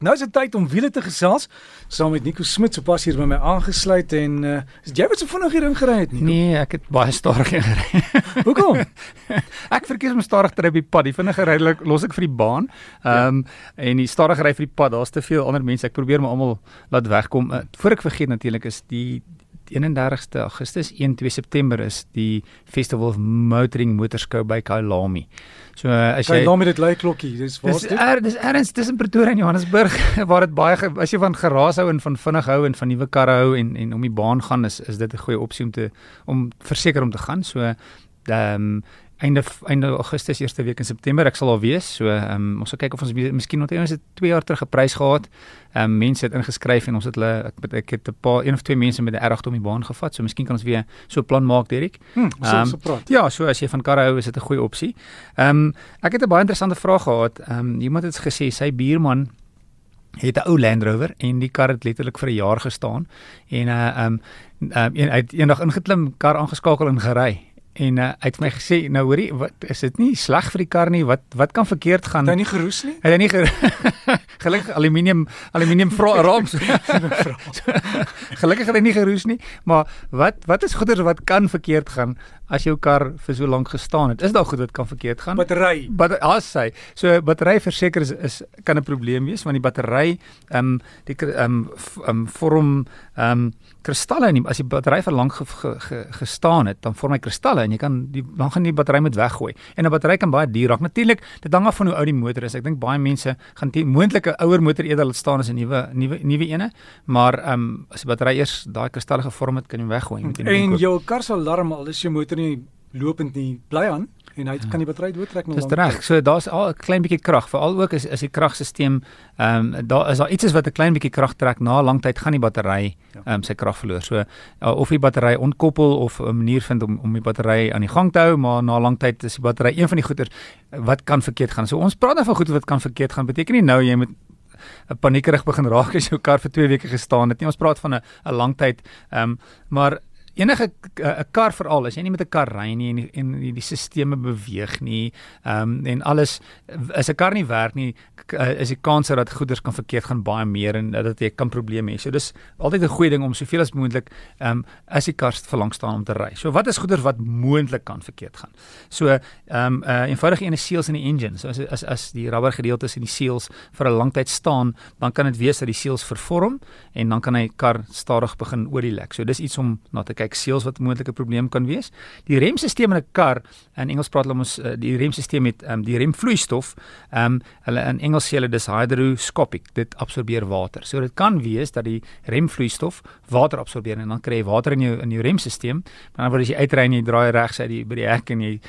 Nou is dit tyd om wiele te gesels saam met Nico Smit sopas hier by my aangesluit en uh, is jy wat so vinnig hier ingery het Nico? Nee, ek het baie stadig gery. Hoekom? ek verkies om stadig te ry op die pad. Die vinnige ry los ek vir die baan. Ehm um, ja. en die stadig ry vir die pad, daar's te veel ander mense. Ek probeer my almal laat wegkom. Uh, voor ek vergeet natuurlik is die 31ste Augustus 1 2 September is die Festival of Motoring Motorskou by Kailami. So as jy Kailami dit lui klokkie, dis waar dis er, dis erns tussen Pretoria en Johannesburg waar dit baie as jy van geraas hou en van vinnig hou en van nuwe karre hou en en om die baan gaan is is dit 'n goeie opsie om te om verseker om te gaan. So ehm um, einde einde Augustus eerste week in September ek sal al wees. So ehm um, ons sal kyk of ons miskien nog eens 2 jaar terug 'n prys gehad. Ehm um, mense het ingeskryf en ons het hulle ek, ek het 'n paar een of twee mense met 'n R8 om die baan gevat. So miskien kan ons weer so 'n plan maak, Derek. Ehm um, so ja, so as jy van karre hou, is dit 'n goeie opsie. Ehm um, ek het 'n baie interessante vraag gehad. Ehm um, iemand het gesê sy buurman het 'n ou Land Rover en die kar het letterlik vir 'n jaar gestaan en uh ehm um, um, een, hy het eendag ingeklim, kar aangeskakel en gery en uh, hy het my gesê nou hoorie wat is dit nie sleg vir die kar nie? Wat wat kan verkeerd gaan? Het hy nie geroes nie? Het hy nie gelukkig aluminium aluminium rams gelukkig het hy nie geroes nie maar wat wat is goeders wat kan verkeerd gaan as jou kar vir so lank gestaan het is daar goed wat kan verkeerd gaan battery but as hy so battery verseker is, is kan 'n probleem wees want die battery ehm um, die ehm um, um, vorm ehm um, kristalle in die, as die battery vir lank ge, ge, ge, gestaan het dan vorm hy kristalle en jy kan die dan gaan die battery moet weggooi. En 'n battery kan baie duur raak. Natuurlik, dit hang af van hoe oud die motor is. Ek dink baie mense gaan die moontlike ouer motor eerder laat staan as 'n nuwe nuwe nuwe ene, maar ehm um, as die battery eers daai kristalle gevorm het, kan jy hom weggooi. En jou kar se alarm al is jou motor nie lopend nie, bly aan en hy kan die battery doodtrek nog. Dis reg. So daar's al 'n klein bietjie krag, veral ook as as die kragstelsel ehm um, daar is daar iets is wat 'n klein bietjie krag trek na 'n lang tyd gaan die battery ja. ehm um, sy krag verloor. So uh, of die battery ontkoppel of 'n manier vind om om die battery aan die gang te hou, maar na 'n lang tyd is die battery een van die goeder wat kan verkeerd gaan. So ons praat nou van goed wat kan verkeerd gaan. Beteken nie nou jy moet 'n paniekerig begin raak as jou kar vir 2 weke gestaan het nie. Ons praat van 'n 'n lang tyd. Ehm um, maar enige 'n uh, kar veral as jy nie met 'n kar ry nie en die, en die, die sisteme beweeg nie ehm um, en alles as 'n kar nie werk nie uh, is die kans dat goeders kan verkeerd gaan baie meer en uh, dat jy kan probleme hê. So dis altyd 'n goeie ding om soveel as moontlik ehm um, as die kar verlang staan om te ry. So wat is goeders wat moontlik kan verkeerd gaan? So ehm um, uh, eenvoudig ene seals in die engine. So as as as die rubber gedeeltes in die seals vir 'n lang tyd staan, dan kan dit wees dat die seals vervorm en dan kan hy kar stadig begin olie lek. So dis iets om na te kyk seels wat 'n moontlike probleem kan wees. Die remstelsel in 'n kar, in Engels praat hulle ons uh, die remstelsel met um, die remvloeistof, ehm um, hulle in Engels sê hulle dis hydroscopic, dit absorbeer water. So dit kan wees dat die remvloeistof water absorbeer en dan kry jy water in jou in jou remstelsel. Maar dan word as jy uitry en jy draai regs uit die by die hek en jy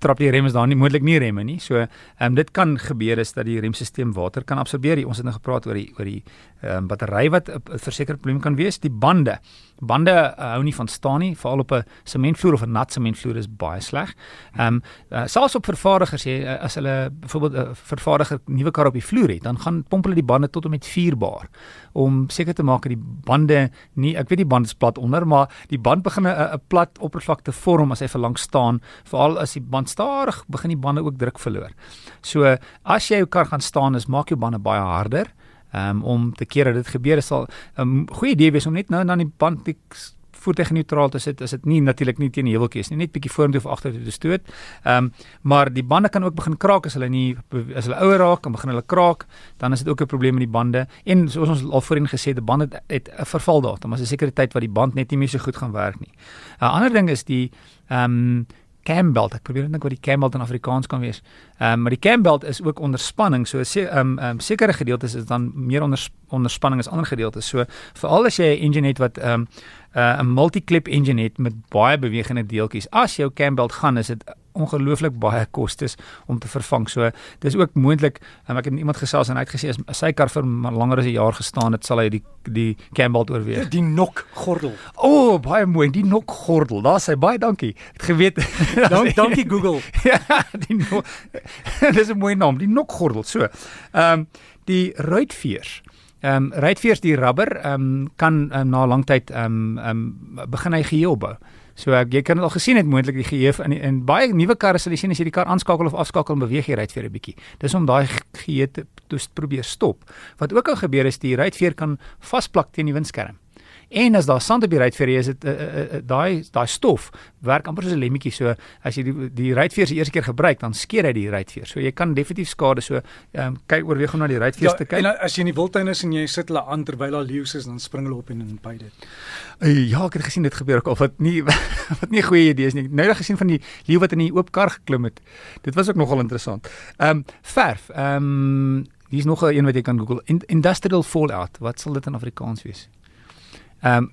trap die remme dan nie moontlik nie remme nie. So ehm um, dit kan gebeur is dat die remstelsel water kan absorbeer. Ons het nou gepraat oor die oor die ehm um, battery wat 'n versekerde probleem kan wees. Die bande. Bande uh, hou nie van staan nie, veral op 'n sementvloer of 'n nat sementvloer is baie sleg. Ehm um, uh, selfs op vervaardigers jy uh, as hulle byvoorbeeld 'n uh, vervaardiger nuwe kar op die vloer het, dan gaan pomp hulle die bande tot en met 4 bar om seker te maak dat die bande nie ek weet die band is plat onder, maar die band begin 'n plat oppervlakte vorm as hy vir lank staan, veral as die band stadig begin die bande ook druk verloor. So as jy jou kar gaan staan, is maak jou bande baie harder um, om te keer dat dit gebeur is sal 'n um, goeie idee wees om net nou dan die band die voertuig neutraal te sit as dit nie natuurlik nie teen die heuweltjies nie net bietjie vorentoe of agtertoe te stoot. Ehm um, maar die bande kan ook begin kraak as hulle nie as hulle ouer raak en begin hulle kraak, dan is dit ook 'n probleem met die bande. En soos ons al voorheen gesê het, die bande het 'n vervaldatum, maar 'n sekere tyd wat die band net nie meer so goed gaan werk nie. 'n Ander ding is die ehm um, cambelt. Ek probeer dink wat die cambelt in Afrikaans kan wees. Ehm um, maar die cambelt is ook onder spanning. So ehm um, um, sekere gedeeltes is dan meer onder onder spanning as ander gedeeltes. So veral as jy 'n engine het wat ehm um, uh, 'n multi-clip engine het met baie bewegende deeltjies. As jou cambelt gaan, is dit ongelooflik baie kostes om te vervang. So dis ook moontlik, um, ek het iemand gesels en hy het gesê as sy kar vir langer as 'n jaar gestaan het, sal hy die die cambelt oorweeg. Die nok gordel. O, oh, baie mooi, die nok gordel. Daar sê baie dankie. Het geweet. Dank, dankie Google. ja, die nok. dis 'n mooi naam, die nok gordel. So. Ehm um, die ruitveers. Ehm um, ruitveers die rubber ehm um, kan um, na lang tyd ehm um, ehm um, begin hy geheel bou. So ek jy kan dit al gesien het moontlik die geheue in in baie nuwe karre sal jy sien as jy die kar aanskakel of afskakel en beweeg jy ruitveer 'n bietjie. Dis om daai geheue te probeer stop. Wat ook al gebeur is die ruitveer kan vasplak teen die windskerm. En as daar sand op die ruitveer is, dit uh, uh, uh, daai daai stof werk amper soos 'n lemmetjie. So as jy die die ruitveer se eerste keer gebruik, dan skeer hy die ruitveer. So jy kan definitief skade so ehm um, kyk oorweeg om na die ruitveer ja, te kyk. En as jy in die wildtuin is en jy sit hulle aan terwyl daar leeu's is, dan spring hulle op en in by dit. Uh, ja, ek het gesien dit gebeur ook al wat nie wat nie 'n goeie idee is nie. Nou het gesien van die leeu wat in die oop kar geklim het. Dit was ook nogal interessant. Ehm um, verf. Ehm um, Hier is nog 'n een wat jy kan Google. Industrial fallout. Wat sal dit in Afrikaans wees? Ehm um,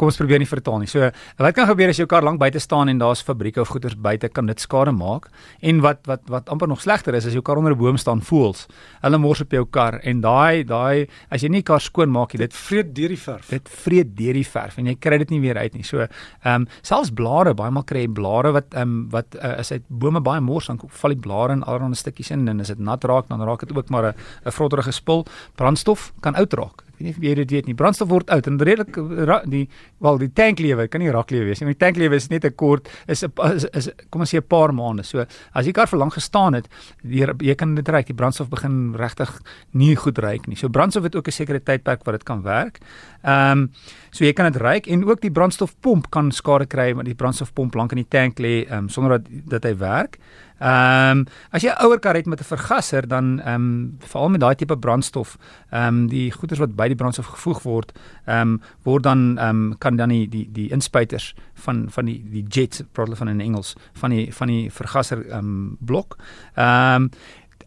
kom ons probeer nie vertaal nie. So wat kan gebeur as jou kar lank buite staan en daar's fabrieke of goederes buite kan dit skade maak? En wat wat wat amper nog slegter is as jou kar onder 'n boom staan, voels. Hulle mors op jou kar en daai daai as jy nie kar skoon maak nie, dit vreet deur die verf. Dit vreet deur die verf en jy kry dit nie weer uit nie. So ehm um, selfs blare, baie maal kry jy blare wat ehm um, wat uh, as dit bome baie mors dan val die blare in allerlei stukkies in en as dit nat raak dan raak dit ook maar 'n 'n vrotterige spul. Brandstof kan oud raak weet nie of jy dit weet nie. Brandstof word oud en redelik die wel die tanklewe kan nie raklewe wees nie. Die tanklewe is net 'n kort is 'n is, is kom ons sê 'n paar maande. So as die kar vir lank gestaan het, die, jy kan dit ry. Die brandstof begin regtig nie goed ry nie. So brandstof het ook 'n sekere tydperk wat dit kan werk. Ehm um, so jy kan dit ry en ook die brandstofpomp kan skade kry want die brandstofpomp lank in die tank lê um, sonder dat dat hy werk. Ehm um, as jy ouer kar het met 'n vergaser dan ehm um, veral met daai tipe brandstof, ehm um, die goeders wat by die brandstof gevoeg word, ehm um, word dan ehm um, kan dan die die die inspuiters van van die die jets, praat hulle van in Engels, van die van die vergaser ehm um, blok. Ehm um,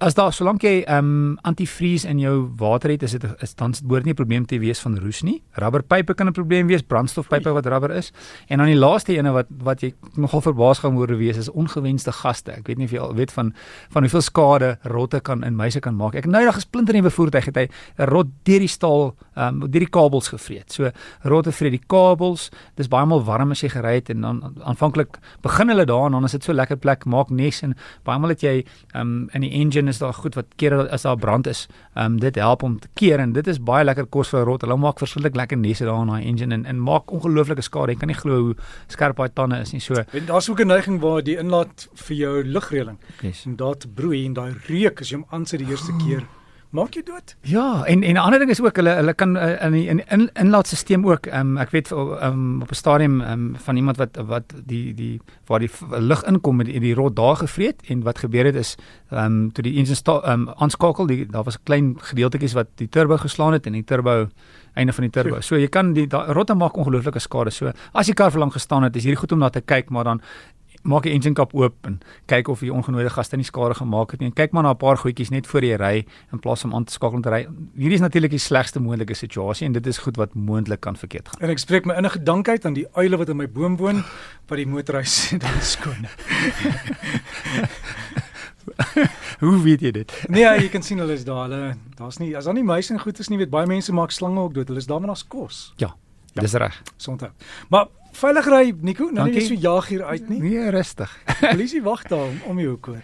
as daar solank jy ehm um, antivries in jou water het, is dit is dan behoort nie 'n probleem te wees van roes nie. Rubberpype kan 'n probleem wees, brandstofpype wat rubber is. En dan die laaste ene wat wat jy nogal verbaas gaan hoor wees is ongewenste gaste. Ek weet nie of jy al weet van van hoeveel skade rotte kan in muise kan maak. Ek nou nog 'n splinter nuwe voertuig het hy 'n rot deur die staal ehm um, deur die kabels gevreet. So rotte vreet die kabels. Dis baie maal warm as jy gery het en dan aanvanklik begin hulle daar en dan is dit so lekker plek maak nes en baie maal het jy ehm um, in die engine is daar goed wat keer as daar brand is. Ehm um, dit help om te keer en dit is baie lekker kos vir 'n rot. Hulle maak verskriklik lekker nesse daar in daai engine en en maak ongelooflike skade. Jy kan nie glo hoe skerp daai tande is nie. So en daar's ook 'n neiging waar die inlaat vir jou lugreëling yes. en daar te broei en daai reuk as jy hom aansit die eerste keer. Oh maak jy dood. Ja, en en 'n ander ding is ook hulle hulle kan uh, in die in, in inlaatstelsel ook um, ek weet um, op 'n stadium um, van iemand wat wat die die waar die lug inkom met die, die rot daar gevreet en wat gebeur het is ehm um, toe die engine ehm um, aanskakel die daar was 'n klein gedeeltetjies wat die turbo geslaan het en die turbo einde van die turbo. So jy kan die rotte maak ongelooflike skade. So as die kar vir lank gestaan het, is hierdie goed om na te kyk, maar dan maak die engine kap oop en kyk of jy ongenooide gaste nie skade gemaak het nie. En kyk maar na 'n paar goedjies net voor jy ry in plaas om aan te skakel te ry. Hierdie is natuurlik die slegste moontlike situasie en dit is goed wat moontlik kan verkeerd gaan. En ek spreek my innige dankheid aan die uile wat in my boom woon wat die motorhuis dan skoon. Hoe weet jy dit? Nee, jy kan sien hulle is daar. Hulle daar's nie as daar nie muise en goed is nie, weet baie mense maak slange ook dood. Hulle is daar met ons kos. Ja. Ja. Dis reg. Sondag. Maar veilig ry Nico, nou nie so jaag hier uit nie. Nee, rustig. Polisie wag daar om, om jou hoek hoor.